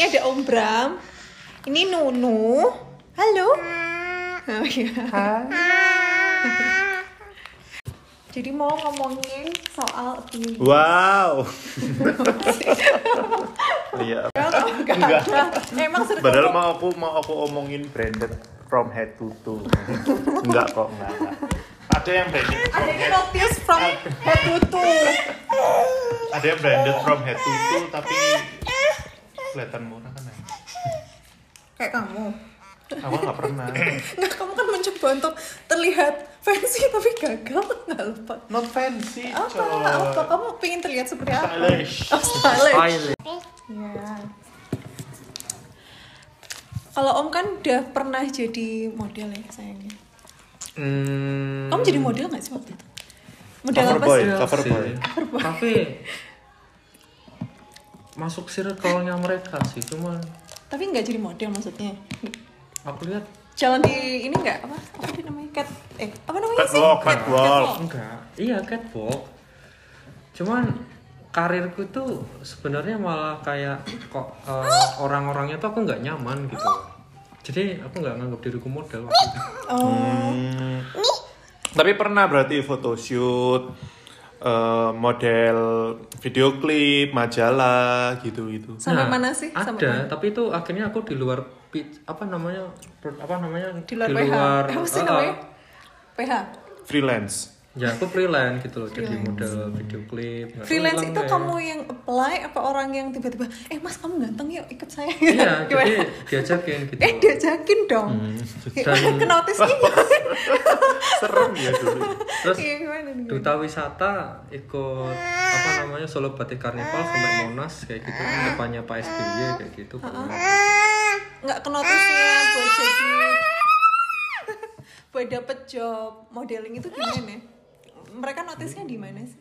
Ini ada Om Bram. Ini Nunu. Halo. Oh iya. Jadi mau ngomongin soal abuse. Wow. Iya. Enggak. Emang sering Padahal mau aku mau aku omongin branded from head to toe. enggak kok, enggak. Ada yang branded ada head, notice from head to toe. ada yang branded from head to toe tapi kelihatan murah kan ya. Kayak kamu. Aku nggak pernah. Nggak, kamu kan mencoba untuk terlihat fancy tapi gagal nggak lupa. Not fancy, Apa? coy. Apa? Kamu pengen terlihat seperti apa? Stylish. Oh, stylish. Pilot. Iya. Kalau Om kan udah pernah jadi model ya sayangnya. Hmm, Om jadi model nggak sih waktu itu? Model Cover apa boy. sih? cover sih. boy. Tapi masuk circle-nya mereka sih, cuman Tapi nggak jadi model maksudnya. aku lihat Jalan di ini nggak apa? Apa sih namanya? Cat eh apa namanya sih? Catwalk, catwalk. enggak. Iya, catwalk. Cuman karirku tuh sebenarnya malah kayak kok eh, orang-orangnya tuh aku nggak nyaman gitu. Jadi aku nggak nganggap diriku model waktu itu. Oh, Hmm. Tapi pernah berarti photoshoot, eh, model video klip, majalah gitu gitu. sampai Nah, mana sih? Sampai Ada, mana? tapi itu akhirnya aku di luar apa namanya? apa namanya? Di luar PH. apa sih eh, namanya? eh, PH. Freelance. Ya aku freelance gitu loh, jadi model video klip. Freelance itu deh. kamu yang apply apa orang yang tiba-tiba eh mas kamu ganteng yuk ikut saya Iya, jadi diajakin gitu. eh diajakin dong Dan- ke notisnya Serem ya dulu. Terus Iya, gimana duta wisata ikut apa namanya Solo Batik Karnival sampai Monas kayak gitu depannya Pak SBY kayak gitu. nggak ke notisnya buat jadi buat dapet job modeling itu gimana mereka notisnya di mana sih?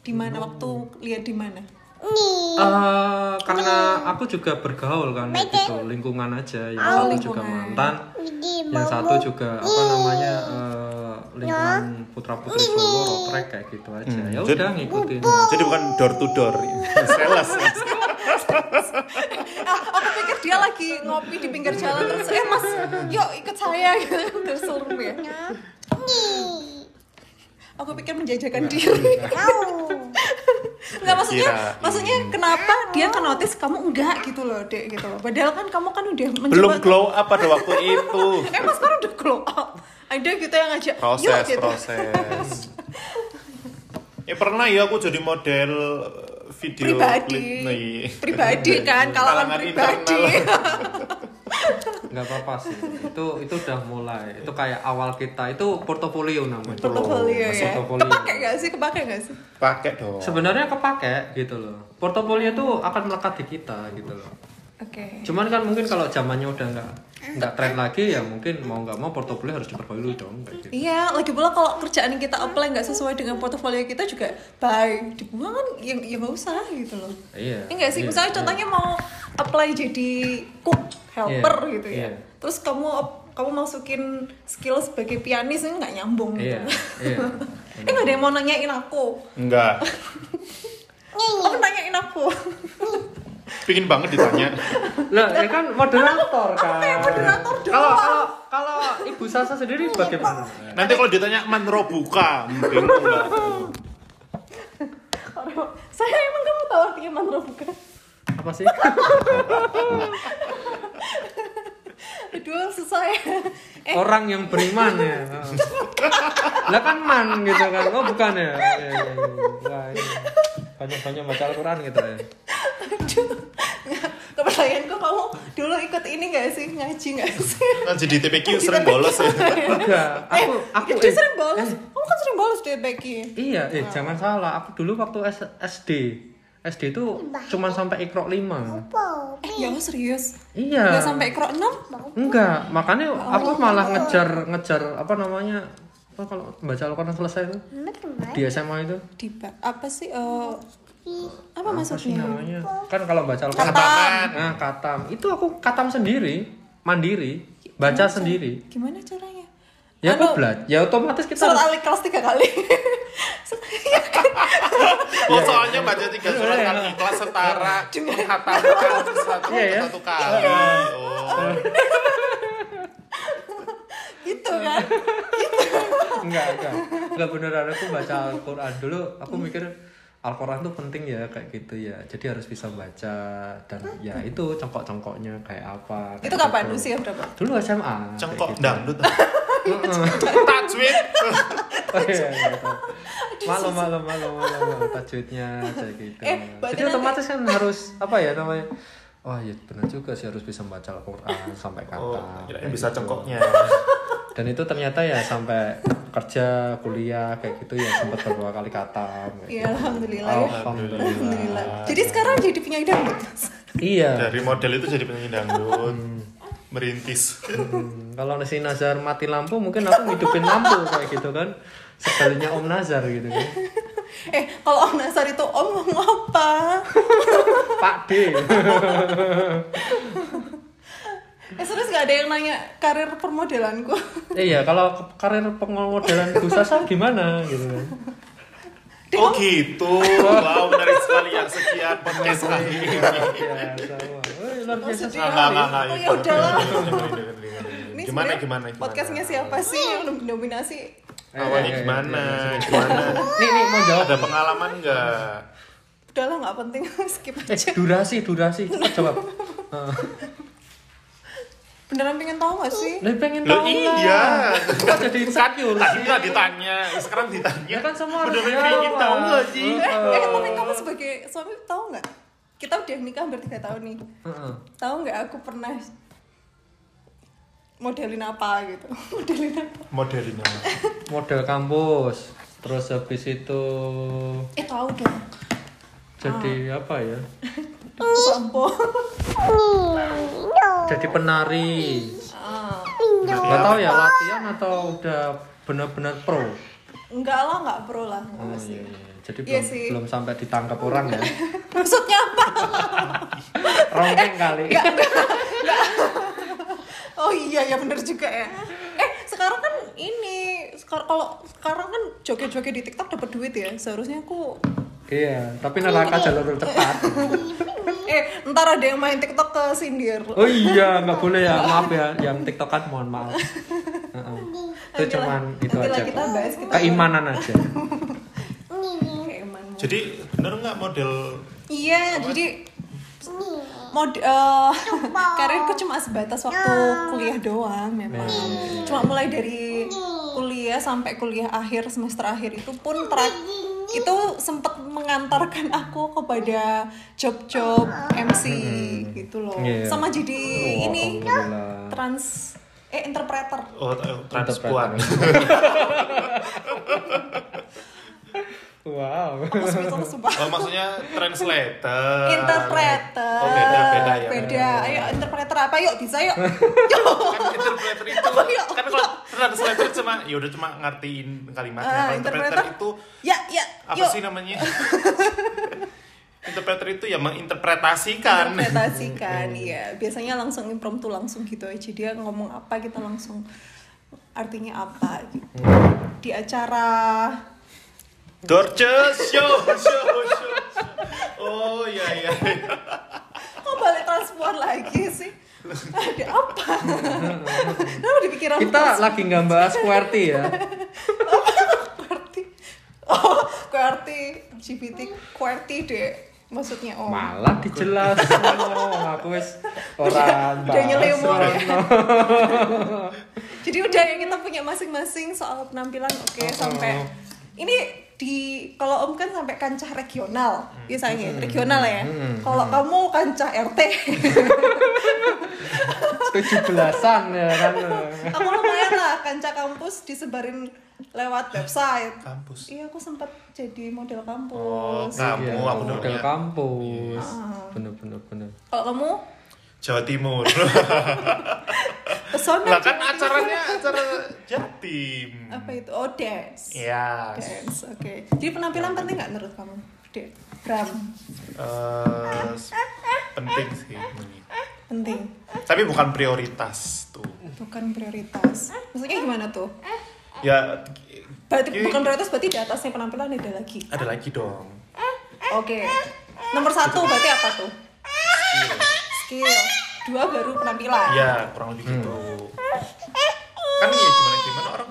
Di mana? Waktu lihat di mana? Eh, karena aku juga bergaul kan gitu. Lingkungan aja yang satu juga mantan yang satu juga apa namanya eh, lingkungan putra putri Solo rotrek kayak gitu aja. Ya Jadi- udah ngikutin. Jadi bukan door to door, sales. ah, aku pikir dia lagi ngopi di pinggir jalan terus eh mas yuk ikut saya. Gitu terus seru ya aku pikir menjajakan diri nggak maksudnya Kirain. maksudnya kenapa dia ke notice kamu enggak gitu loh dek gitu loh padahal kan kamu kan udah mencoba Belum glow up pada waktu itu. eh mas kan udah glow up ada gitu yang ngajak yuk Proses, gitu proses. Ya pernah ya aku jadi model eh, video pribadi klip. Nah, iya. pribadi kan Kalangan pribadi nggak apa-apa sih. Itu itu udah mulai. Itu kayak awal kita. Itu portofolio namanya. Portofolio ya. Portofolio. kepake gak sih? Kepake gak sih? Pakai dong. sebenarnya kepake gitu loh. Portofolio tuh akan melekat di kita gitu loh oke cuman kan mungkin kalau zamannya udah nggak nggak tren lagi ya mungkin mau nggak mau portofolio harus diperbarui dong kayak gitu Iya, lagi pula kalau kerjaan yang kita apply nggak sesuai dengan portofolio kita juga bye dibuang kan ya ya nggak usah gitu loh. iya Ini nggak sih, iya, misalnya iya. contohnya mau apply jadi cook helper Iya, gitu ya. iya. Terus kamu kamu masukin skill sebagai pianis ini nggak nyambung iya gitu. iya Eh nggak ada yang mau nanyain aku. Enggak. Kamu nanyain aku. Pingin banget ditanya. lah ya kan moderator kan moderator doang. kalau kalau kalau ibu Sasa sendiri bagaimana Nanti kalau ditanya manro buka, bingung nggak? Saya emang kamu tahu artinya mantra bukan? apa sih Aduh, susah ya. Eh, orang yang beriman ya lah kan man gitu kan oh bukan ya Iya, iya, iya. Wah, ini banyak banyak baca Al-Quran gitu ya aduh. Kepercayaanku kamu dulu ikut ini gak sih? Ngaji gak sih? Nah, jadi TPQ sering bolos ya. enggak aku aku Dia eh, sering bolos. eh, Kamu kan sering bolos di Becky. iya eh jangan salah aku dulu waktu SD SD itu cuma sampai ikro 5 Eh, ya serius? iya Gak sampai ikro 6? enggak makanya aku malah ngejar ngejar apa namanya apa kalau baca Al-Quran selesai itu di SMA itu Di apa sih? Apa apa sih maksudnya? namanya kan kalau baca Al-Quran Khataman. nah katam itu aku katam sendiri mandiri baca sendiri Gimana caranya? ya aku belajar ya otomatis kita Surat harus- Al kelas tiga kali. Oh, soalnya baca tiga surat kali ikhlas setara menghatamkan sesuatu Iya, ya. satu kali. Oh. gitu kan enggak enggak enggak beneran aku baca Al-Quran dulu aku mikir Al-Quran tuh penting ya kayak gitu ya jadi harus bisa baca dan ya itu cengkok-cengkoknya kayak apa itu kayak kapan gitu. usia berapa dulu SMA Cengkok gitu. dangdut. Tajwid. Malu malu malu malu tajwidnya kayak gitu Eh, jadi nanti- otomatis kan harus apa ya namanya Oh iya benar juga sih harus bisa membaca Al-Quran sampai kata Oh, bisa gitu. cengkoknya. dan itu ternyata ya sampai kerja kuliah kayak gitu ya sempat beberapa kali kata Iya, gitu. alhamdulillah ya. alhamdulillah, Alhamdulillah. Jadi sekarang jadi penyanyi dangdut. iya Dari model itu jadi penyanyi dangdut. Merintis. Hmm, kalau si Nazar mati lampu mungkin aku hidupin lampu kayak gitu kan sekalinya Om Nazar gitu kan Eh, kalau Om Nasar itu Om ngomong apa? Pak D Eh, serius gak ada yang nanya karir permodelanku? Eh, iya kalau ke- karir pengomodelan Bu Sasa gimana gitu kan Oh gitu. Wow, menarik sekali yang sekian podcast kali ini. Wih, luar biasa. Nggak, nggak, nggak, nggak. Oh, ya udahlah. Gimana, gimana, gimana? Podcastnya siapa sih yang nominasi? Awalnya Eh, eh, gimana? eh, Gimana? nih nih mau jawab Ada pengalaman nggak? Udahlah nggak penting, skip eh aja. durasi durasi cepat jawab Eh, Beneran pengen tahu gak sih? Lah pengen Loh tahu iya. Kok jadi insecure Tadi nggak ditanya, sekarang ditanya. Ya kan semua harus Bener-bener pengen tahu nggak sih? Eh, tapi kamu sebagai suami tahu nggak? Kita udah nikah hampir tiga tahun nih. Heeh. Tahu nggak aku pernah modelin apa gitu? modelin apa? Modelin apa? model kampus terus habis itu Eh tahu dong. jadi apa ya Sampo. jadi penari Ah. nggak tahu ya latihan atau udah benar-benar pro Enggak lah, enggak pro lah. oh, iya, iya. jadi Iya belum sih. belum sampai ditangkap orang ya Maksudnya apa? rongeng kali Oh iya ya bener juga ya. Eh sekarang kan ini sekarang kalau sekarang kan joget-joget di TikTok dapat duit ya. Seharusnya aku iya tapi neraka jalur cepat. Eh ntar ada yang main TikTok ke sindir. oh iya nggak boleh ya. Maaf ya yang tiktokan mohon maaf. Heeh. itu Nanti lah- cuman itu aja. kita bahas kita keimanan aja. Keiman. Jadi bener nggak model Iya, jadi mod eh, karirku cuma sebatas waktu kuliah doang memang. Cuma mulai dari kuliah sampai kuliah akhir semester akhir itu pun tra- itu sempat mengantarkan aku kepada job-job MC gitu loh. Iya. Sama jadi Oh, ini trans eh interpreter. oh, transpuan? wow Aku speechless sumpah. Oh, maksudnya translator. interpreter. Oh, beda, beda ya. Beda. Ayo interpreter apa yuk bisa yuk. Kan interpreter itu Iya. kan kalau translator cuma ya udah cuma ngertiin kalimatnya. Ah, Kalau interpreter interpreter? itu Ya, ya. apa yuk. sih namanya? interpreter itu ya menginterpretasikan. interpretasikan iya biasanya langsung impromptu langsung gitu aja dia ngomong apa kita langsung artinya apa gitu di acara Dorces show, show, show. Oh iya iya. kok balik transpuan lagi sih? Ada apa? Kenapa di pikiran kita lagi nggak bahas QWERTY ya. QWERTY. Oh QWERTY. LGBT QWERTY deh maksudnya oh. Malah dijelas. Oh, aku wis orang udah nyelimur ya. Jadi udah ya kita punya masing-masing soal penampilan oke sampai ini di kalau Om kan sampai kancah regional biasanya regional ya. Kalau kamu kancah RT, tujuh belasan ya kan kamu lumayan lah kancah kampus disebarin lewat website. Kampus. Iya aku sempat jadi model Oh, kampus. kamu Iya, aku model namanya kampus Ah. bener bener bener Kalau kamu Jawa Timur. pesona lah kan acaranya acara Jatim. apa itu? Oh dance. Iya. Dance, oke. Jadi penampilan penting nggak menurut kamu? Dek, Bram, Eh, penting sih. penting. Tapi bukan prioritas tuh. Bukan prioritas. Maksudnya gimana tuh? Ya Berarti Iya. bukan prioritas berarti di atasnya penampilan ada lagi. ada lagi dong. Oke. Nomor satu berarti apa tuh? Skill. Dua baru penampilan. Iya, kurang lebih gitu. Kan ya gimana gimana orang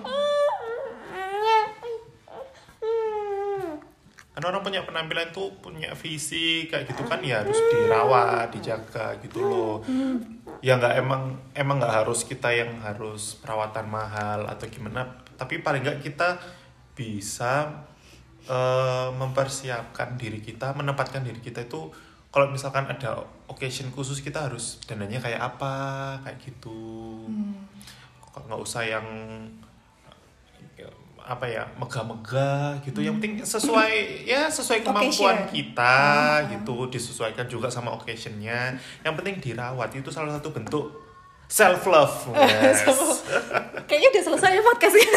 kan orang punya penampilan tuh punya visi kayak gitu kan ya harus dirawat, dijaga gitu loh. Ya nggak emang emang nggak harus kita yang harus perawatan mahal atau gimana, tapi paling nggak kita bisa eh, mempersiapkan diri kita, menempatkan diri kita itu kalau misalkan ada occasion khusus kita harus dananya kayak apa, kayak gitu. Kok nggak usah yang ya, apa ya megah-megah gitu yang penting sesuai ya sesuai kemampuan Occasion. kita gitu disesuaikan juga sama occasionnya yang penting dirawat itu salah satu bentuk self love yes. Kayaknya udah selesai ya podcastnya.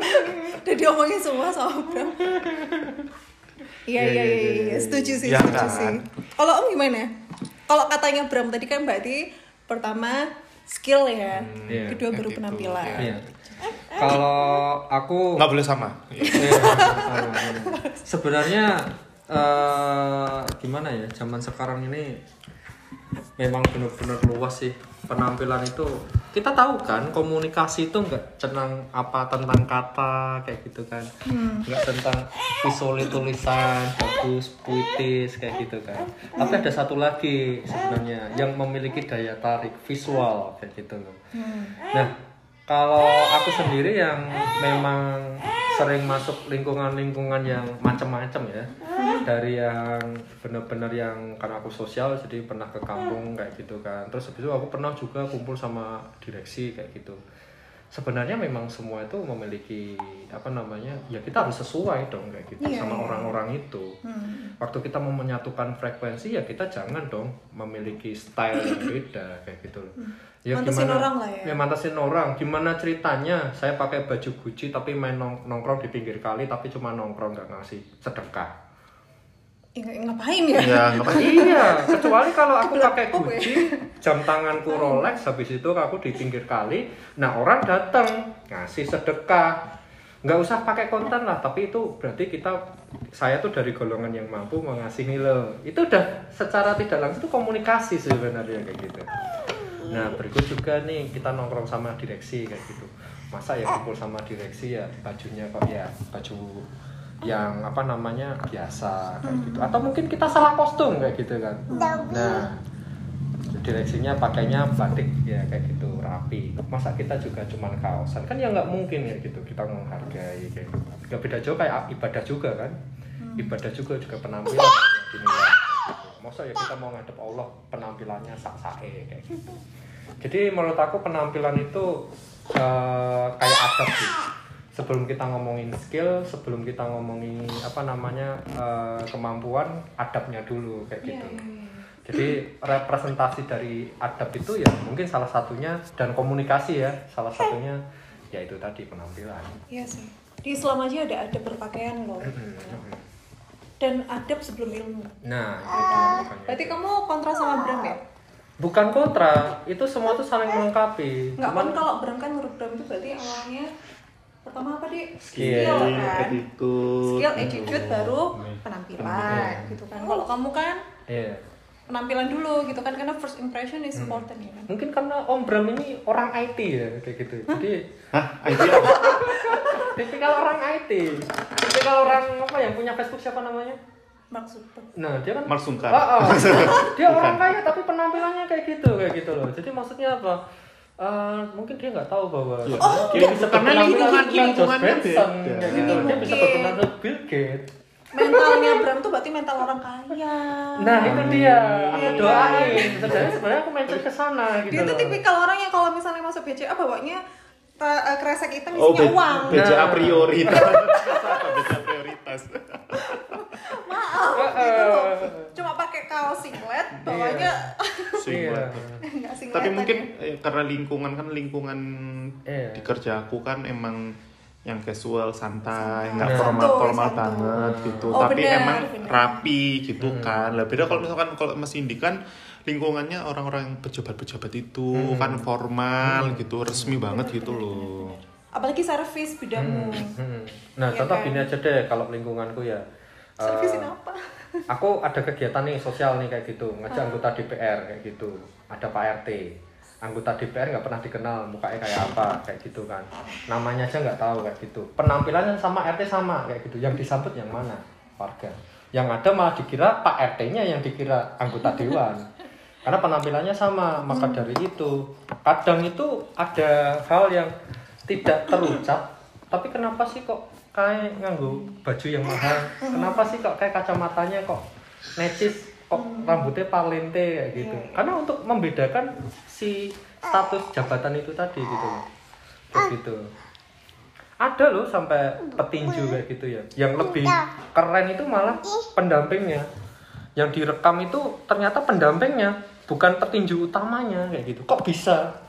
udah diomongin semua sama Bram. Iya iya iya iya setuju sih Ya setuju kan? sih. Kalau Om gimana? Kalau katanya Bram tadi kan berarti pertama skill ya, Iya, kedua baru gitu, penampilan. Iya. Kalau aku nggak boleh sama. Iya, sebenarnya eh, gimana ya? Zaman sekarang ini memang benar-benar luas sih penampilan itu kita tahu kan komunikasi itu nggak tenang apa tentang kata kayak gitu kan. Nggak tentang visual tulisan bagus puitis kayak gitu kan. Tapi ada satu lagi sebenarnya yang memiliki daya tarik visual kayak gitu. Loh nah kalau aku sendiri yang memang sering masuk lingkungan-lingkungan yang macam-macam ya. Dari yang benar-benar yang karena aku sosial jadi pernah ke kampung kayak gitu kan. Terus habis itu aku pernah juga kumpul sama direksi kayak gitu sebenarnya memang semua itu memiliki apa namanya ya kita harus sesuai dong kayak gitu Iya, sama iya. orang-orang itu. Waktu kita mau menyatukan frekuensi ya kita jangan dong memiliki style yang beda kayak gitu loh. Ya Mantesin orang lah ya. ya mantesin orang. Gimana ceritanya? Saya pakai baju Gucci tapi main nong- nongkrong di pinggir kali tapi cuma nongkrong nggak ngasih sedekah ngapain ya? ya ngapain? Iya. Kecuali kalau aku pakai Oke. Gucci jam tanganku Rolex habis itu aku di pinggir kali nah orang datang ngasih sedekah. Nggak usah pakai konten lah tapi itu berarti kita saya tuh dari golongan yang mampu mengasihi lo itu udah secara tidak langsung itu komunikasi sebenarnya kayak gitu. Nah berikut juga nih kita nongkrong sama direksi kayak gitu. Masa ya kumpul sama direksi ya bajunya kok ya baju yang apa namanya biasa kayak gitu. Atau mungkin kita salah kostum kayak gitu kan. Nah direksinya pakainya batik ya kayak gitu rapi. Masa kita juga cuman kaosan? Kan ya nggak mungkin ya gitu kita menghargai kayak gitu. Nggak beda jauh kayak ibadah juga kan. Ibadah juga juga penampilan dinilai gitu. masa ya kita mau ngadep Allah penampilannya sak sae kayak gitu. Jadi menurut aku penampilan itu eh, kayak adab sih sebelum kita ngomongin skill sebelum kita ngomongin apa namanya eh, kemampuan adabnya dulu kayak Iya, gitu iya, iya. jadi representasi dari adab itu ya mungkin salah satunya dan komunikasi ya salah satunya ya itu tadi penampilan. Iya sih. Di Islam aja ada adab berpakaian loh. Dan adab sebelum ilmu. Nah, itu makanya. Berarti kamu kontra sama Bram ya? bukan kontra, itu semua tuh saling melengkapi. Enggak Cuman kan kalau Bram kan menurut Bram itu berarti awalnya pertama apa di Skill, kan? attitude. Skill, attitude baru penampilan gitu kan. Kalau kamu kan iya. penampilan dulu gitu kan karena first impression is important ya kan. Mungkin karena Om Bram ini orang IT ya kayak gitu. Jadi Hah? IT apa? tipikal orang IT. Tipikal orang apa yang punya Facebook siapa namanya? Maksudnya Nah, dia kan Mark. Ah, ah. dia orang kaya tapi penampilannya kayak gitu, kayak gitu loh. Jadi maksudnya apa? Eh, mungkin dia nggak tahu bahwa Iya. Oh, dia bisa Karena lingkungan- lingkungannya Benson, gitu. Dia bisa Mungkin. berpenampilan Bill Gates. mentalnya Bram tuh berarti mental orang kaya. Nah, itu dia. Aku Iya. doain. Sebenarnya sebenarnya aku mention ke sana gitu Dia tuh tipikal orang yang kalau misalnya masuk BCA bawanya eh, kresek hitam Oh, isinya be- uang. BCA Nah. prioritas. BCA prioritas? Maaf gitu loh. Cuma pakai kaos singlet, bawahnya Iya. enggak singlet. Tapi mungkin eh, karena lingkungan kan lingkungan Iya. di kerjaku kan emang yang casual santai, nggak Nah. formal formal banget gitu. Oh, Tapi benar, emang benar. rapi gitu Hmm. kan. Lah beda kalau misalkan kalau Mas Indi kan lingkungannya orang-orang yang pejabat-pejabat itu Hmm. kan formal gitu, resmi banget gitu loh. apalagi servis bidangmu. Hmm. Nah, Iya contoh kan? gini aja deh kalau lingkunganku ya. Servisin apa? aku ada kegiatan nih sosial nih kayak gitu ngajak anggota DPR kayak gitu. Ada Pak RT anggota DPR nggak pernah dikenal mukanya kayak apa kayak gitu kan. Namanya aja nggak tahu kayak gitu. Penampilannya sama RT sama kayak gitu. Yang disambut yang mana? Warga. Yang ada malah dikira Pak RT-nya yang dikira anggota dewan. Karena penampilannya sama maka dari itu kadang itu ada hal yang tidak terucap tapi kenapa sih kok kayak nganggu baju yang mahal. Kenapa sih kok kayak kacamatanya kok necis kok rambutnya parlente kayak gitu? Karena untuk membedakan si status jabatan itu tadi gitu loh. Kayak gitu. Ada loh sampai petinju kayak gitu ya yang lebih keren itu malah pendampingnya. Yang direkam itu ternyata pendampingnya bukan petinju utamanya kayak gitu. Kok bisa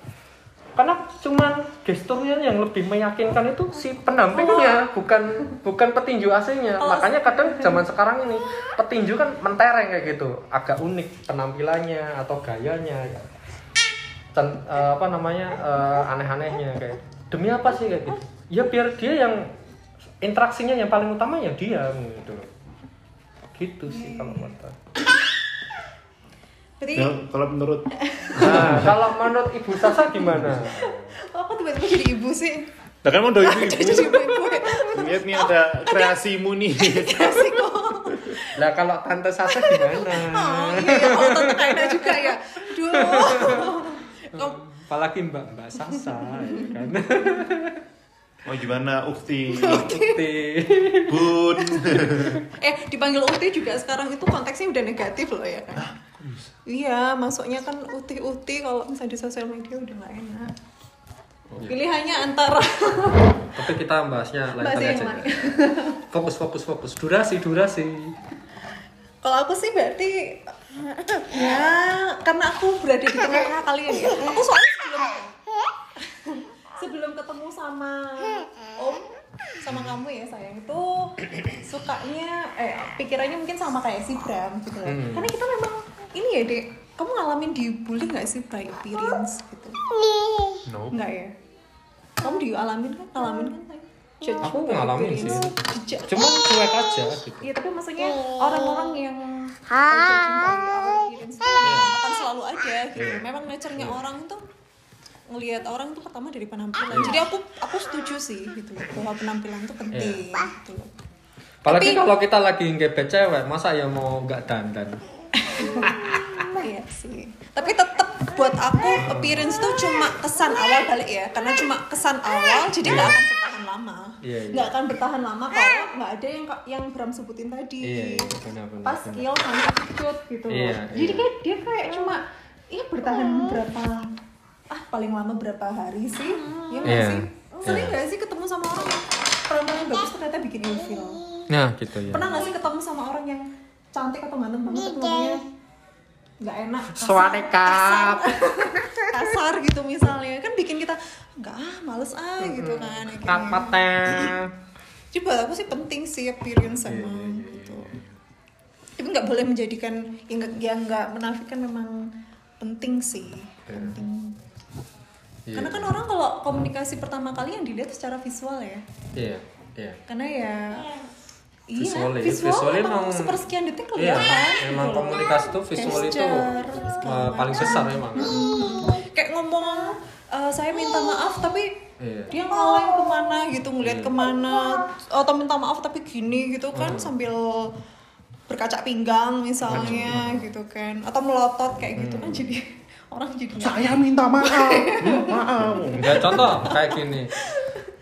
karena cuman gesturnya yang lebih meyakinkan itu si pendampingnya bukan bukan petinju aslinya. Makanya kadang zaman sekarang ini petinju kan mentereng kayak gitu. Agak unik penampilannya atau gayanya. Cen- eh, apa namanya eh, aneh-anehnya kayak demi apa sih? kayak gitu. Ya biar dia yang interaksinya yang paling utama ya dia gitu gitu sih kalau kata Berarti Ya, kalau menurut nah kalau menurut ibu Sasa gimana oh, aku tiba-tiba jadi ibu sih. Nah kan mau udah ibu Jadi ibu-ibu ya. Lihat nih ada kreasimu nih. Kok. Lah kalau tante Sasa gimana? Oh iya, ya, oh tante Kaina juga ya. Duh. Kamu- Apalagi Mbak Mbak Sasa ya kan. Mau gimana Ukti? Bukti. Bun. eh dipanggil Uti juga sekarang itu konteksnya udah negatif loh ya kan iya masuknya kan uti-uti kalau misalnya di sosial media udah nggak enak pilihannya antara Tapi kita bahasnya lain kali aja. Fokus fokus fokus. Durasi durasi. kalau aku sih berarti ya karena aku berada di tengah-tengah kalian ya aku soalnya sebelum sebelum ketemu sama om sama kamu ya sayang itu sukanya eh pikirannya mungkin sama kayak si Bram gitu loh. Hmm. karena kita memang ini ya dek kamu ngalamin dibully nggak sih by experience gitu No. Enggak ya? Kamu dialamin kan? Ngalamin kan? Judge Aku ngalamin appearance. sih. Cuma cuek aja gitu. Iya tapi maksudnya orang-orang yang judging by our appearance itu akan selalu ada gitu. Iya. Memang nature-nya orang tuh ngelihat orang tuh pertama dari Iya. penampilan. Jadi aku aku setuju sih gitu bahwa penampilan itu penting Iya. gitu. Apalagi Tapi- kalau kita lagi ngebet cewek, masa ya mau nggak dandan? Iya sih. Tapi tetap buat aku appearance tuh cuma kesan awal balik ya. Karena cuma kesan awal jadi nggak akan bertahan lama. Iya, iya. Nggak akan bertahan lama kalau nggak ada yang yang Bram sebutin tadi. Iya, iya. Pas skill sama attitude gitu. Iya, Jadi iya. kayak dia kayak cuma ya bertahan berapa ah paling lama berapa hari sih? Ya nggak Iya, sih? Sering iya. nggak sih ketemu sama orang yang penampilan bagus ternyata bikin ilfil? Nah, gitu ya. Pernah nggak sih ketemu sama orang yang cantik atau ganteng banget ngomongnya nggak enak kasar, Swadekap. kasar gitu misalnya kan bikin kita nggak ah males ah gitu kan akhirnya. Kapatnya. Jadi buat aku sih penting sih appearance Iya, sama gitu tapi nggak boleh menjadikan yang nggak yang nggak menafikan memang penting sih penting Iya. karena kan orang kalau komunikasi pertama kali yang dilihat secara visual ya Iya, iya. karena ya iya Visualnya, visual visualnya emang emang- sepersekian detik Iya, kelihatan emang gitu loh. komunikasi tuh visual itu Gesture, uh, segala paling besar emang. kayak ngomong eh, saya minta maaf tapi Iya. dia ngeleng ke mana gitu ngeliat ke mana atau minta maaf tapi gini gitu kan Hmm. sambil berkaca pinggang misalnya gitu kan atau melotot kayak gitu kan Hmm. jadi orang jadi Saya minta maaf. maaf. Ya contoh kayak gini.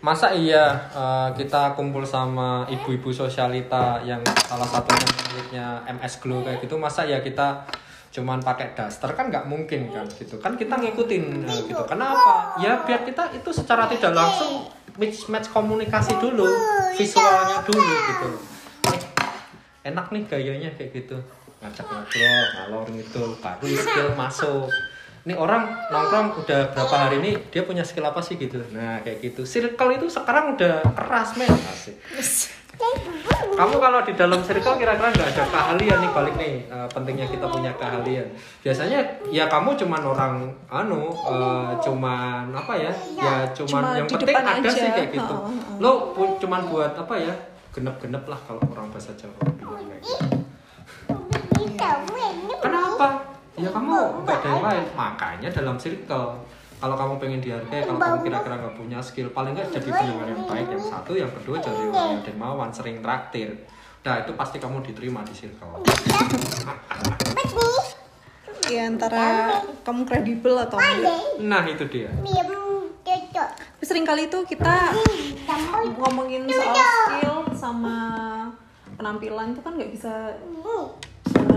Masa iya eh, kita kumpul sama ibu-ibu sosialita yang salah satunya miliknya MS Glow kayak gitu, masa ya kita cuman pakai daster? Kan nggak mungkin kan gitu. Kan kita ngikutin eh, gitu. Kenapa? Ya biar kita itu secara tidak langsung match match komunikasi dulu visualnya dulu gitu. Enak nih gayanya kayak gitu. Ngajak ngobrol ngalor gitu baru skill masuk ini orang nongkrong udah berapa hari ini dia punya skill apa sih gitu nah kayak gitu circle itu sekarang udah keras men asik kamu kalau di dalam circle kira-kira nggak ada keahlian nih balik nih eh, pentingnya kita punya keahlian biasanya ya kamu cuman orang anu eh, cuman apa ya ya cuman Cuma yang penting ada aja. sih kayak gitu ha, ha. lo pu- cuman buat apa ya genep-genep lah kalau orang bahasa Jawa bilang kayak gitu. Kenapa? Ya kamu nggak ada yang lain. Makanya dalam circle. Kalau kamu pengen dihargai, kalau kamu kira-kira nggak punya skill, paling nggak jadi pendengar yang baik. Yang satu, yang kedua jadi orang yang dermawan, sering traktir. Nah itu pasti kamu diterima di circle. ya antara kamu kredibel atau enggak? Nah itu dia. tapi sering kali itu kita ngomongin soal skill sama penampilan itu kan nggak bisa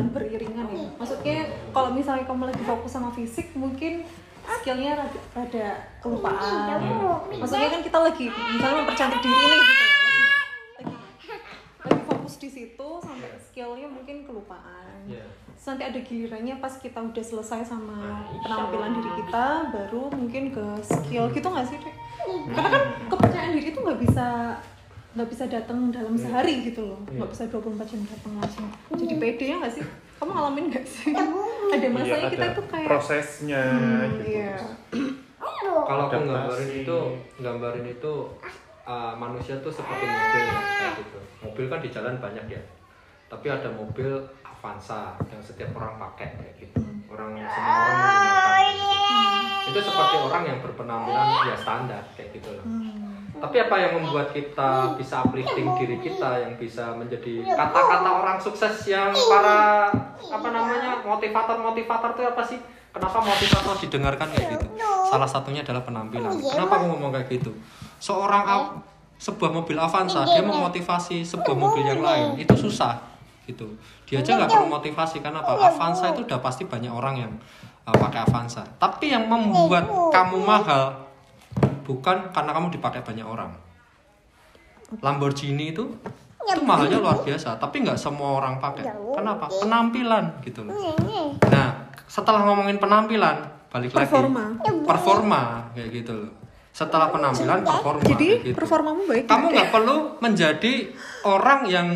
beriringan ya maksudnya kalau misalnya kamu lagi fokus sama fisik mungkin skillnya rada, rada kelupaan maksudnya kan kita lagi misalnya mempercantik diri nih gitu ya. lagi, fokus di situ sampai skillnya mungkin kelupaan Iya. Terus nanti ada gilirannya pas kita udah selesai sama penampilan diri kita baru mungkin ke skill gitu nggak sih Dek? karena kan kepercayaan diri itu nggak bisa nggak bisa datang dalam sehari gitu loh nggak bisa 24 jam datang langsung jadi pede ya nggak sih kamu ngalamin nggak sih ada masanya Iya, kita ada tuh kayak prosesnya Hmm, gitu. iya. Kalau aku gambarin itu, gambarin itu uh, manusia tuh seperti mobil ya, kayak gitu. Mobil kan di jalan banyak ya. Tapi ada mobil Avanza yang setiap orang pakai kayak gitu. Orang semua orang menggunakan. Itu seperti orang yang berpenampilan ya standar kayak gitu loh. Tapi apa yang membuat kita bisa uplifting diri kita yang bisa menjadi kata-kata orang sukses yang para apa namanya motivator-motivator itu apa sih? Kenapa motivator didengarkan kayak gitu? Salah satunya adalah penampilan. Kenapa aku ngomong kayak gitu? Seorang sebuah mobil Avanza dia memotivasi sebuah mobil yang lain itu susah gitu. Dia aja nggak perlu motivasi karena apa? Avanza itu udah pasti banyak orang yang uh, pakai Avanza. Tapi yang membuat kamu mahal bukan karena kamu dipakai banyak orang. Lamborghini itu itu mahalnya luar biasa, tapi nggak semua orang pakai. Kenapa? Penampilan gitu loh. Nah, setelah ngomongin penampilan, balik Performa. lagi performa kayak gitu loh. Setelah penampilan performa jadi gitu. performamu baik Kamu nggak, nggak perlu menjadi orang yang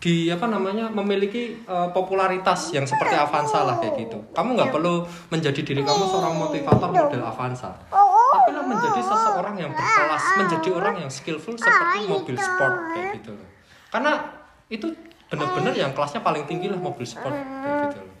di apa namanya memiliki eh, popularitas yang seperti Avanza lah kayak gitu. Kamu nggak perlu menjadi diri kamu seorang motivator model Avanza. Tapi lo menjadi seseorang yang berkelas, menjadi orang yang skillful seperti mobil sport kayak gitu loh. Karena itu benar-benar yang kelasnya paling tinggi lah mobil sport kayak gitu loh.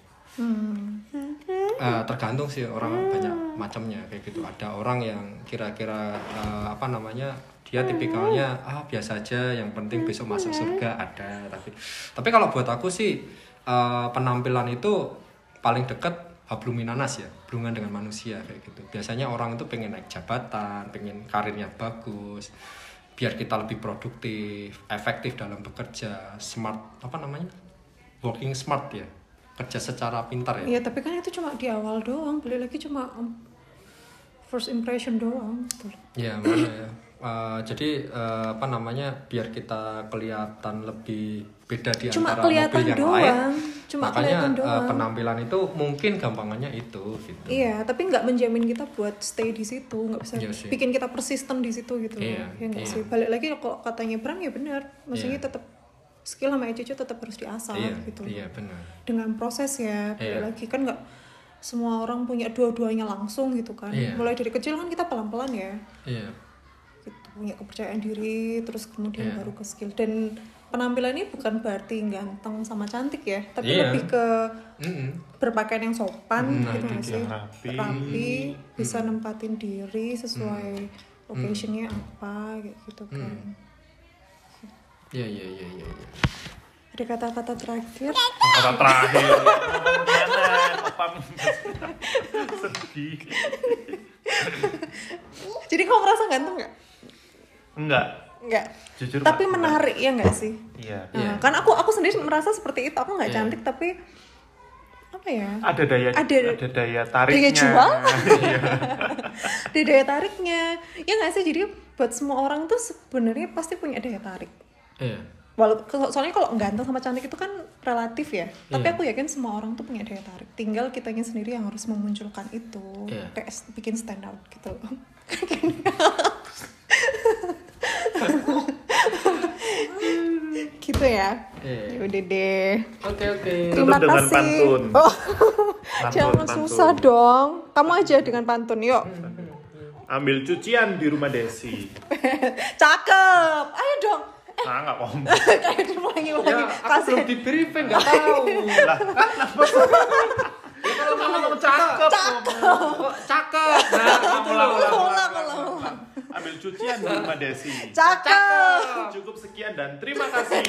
Eh, tergantung sih orang banyak macamnya kayak gitu. Ada orang yang kira-kira eh, apa namanya dia tipikalnya ah biasa aja, yang penting besok masuk surga ada. Tapi tapi kalau buat aku sih eh, penampilan itu paling dekat habluminanas ya, hubungan dengan manusia kayak gitu. Biasanya orang itu pengen naik jabatan, pengen karirnya bagus, biar kita lebih produktif, efektif dalam bekerja, smart apa namanya? Working smart ya, kerja secara pintar ya. Iya, tapi kan itu cuma di awal doang. Beli lagi cuma um, first impression doang. gitu loh. Ya mana ya. Eh, jadi eh, apa namanya biar kita kelihatan lebih beda di Cuma antara kelihatan mobil yang doang. lain. Cuma Makanya eh, doang. penampilan itu mungkin gampangannya itu gitu. Iya, tapi nggak menjamin kita buat stay di situ, nggak bisa Iya sih. bikin kita persisten di situ gitu. Iya, ya nggak iya. sih. Balik lagi kok katanya Bram ya benar. Maksudnya Iya. tetap skill sama cucu tetap harus diasah Iya, gitu. iya benar. Dengan proses ya. Balik Iya. lagi kan nggak semua orang punya dua-duanya langsung gitu kan. Iya. Mulai dari kecil kan kita pelan-pelan ya. Iya. gitu punya kepercayaan diri terus kemudian Iya. baru ke skill dan penampilan ini bukan berarti ganteng sama cantik ya tapi Iya. lebih ke Mm-mm. berpakaian yang sopan Nah, gitu itu nggak sih rapi. rapi bisa nempatin diri sesuai locationnya apa kayak gitu kan Iya iya iya iya. iya. ada kata-kata terakhir Kata terakhir. Sedih. jadi kamu merasa ganteng nggak Enggak. Nggak Jujur, tapi Pak. menarik ya nggak sih Iya. nah, kan aku aku sendiri merasa seperti itu aku nggak Iya. cantik tapi apa ya Ada daya Ada- ada, daya tariknya. daya jual Iya. ada daya tariknya ya nggak sih jadi buat semua orang tuh sebenarnya pasti punya daya tarik Iya. Walaupun soalnya kalau ganteng sama cantik itu kan relatif ya tapi Iya. aku yakin semua orang tuh punya daya tarik tinggal kitanya sendiri yang harus memunculkan itu Iya. kayak bikin stand out gitu gitu ya yeah. udah deh oke okay, oke okay. terima dengan kasih pantun. Oh. pantun, jangan pantun. susah dong kamu aja dengan pantun yuk ambil cucian di rumah Desi cakep ayo dong Nah, nggak om. Kayak diulangi ya, lagi. Ya, Kasih. belum di briefing, nggak tahu. Lah, ya, kalau ngomong cakep, cakep, cakep. Nah ambil cucian di rumah Desi. Cakep. Cukup sekian dan terima kasih.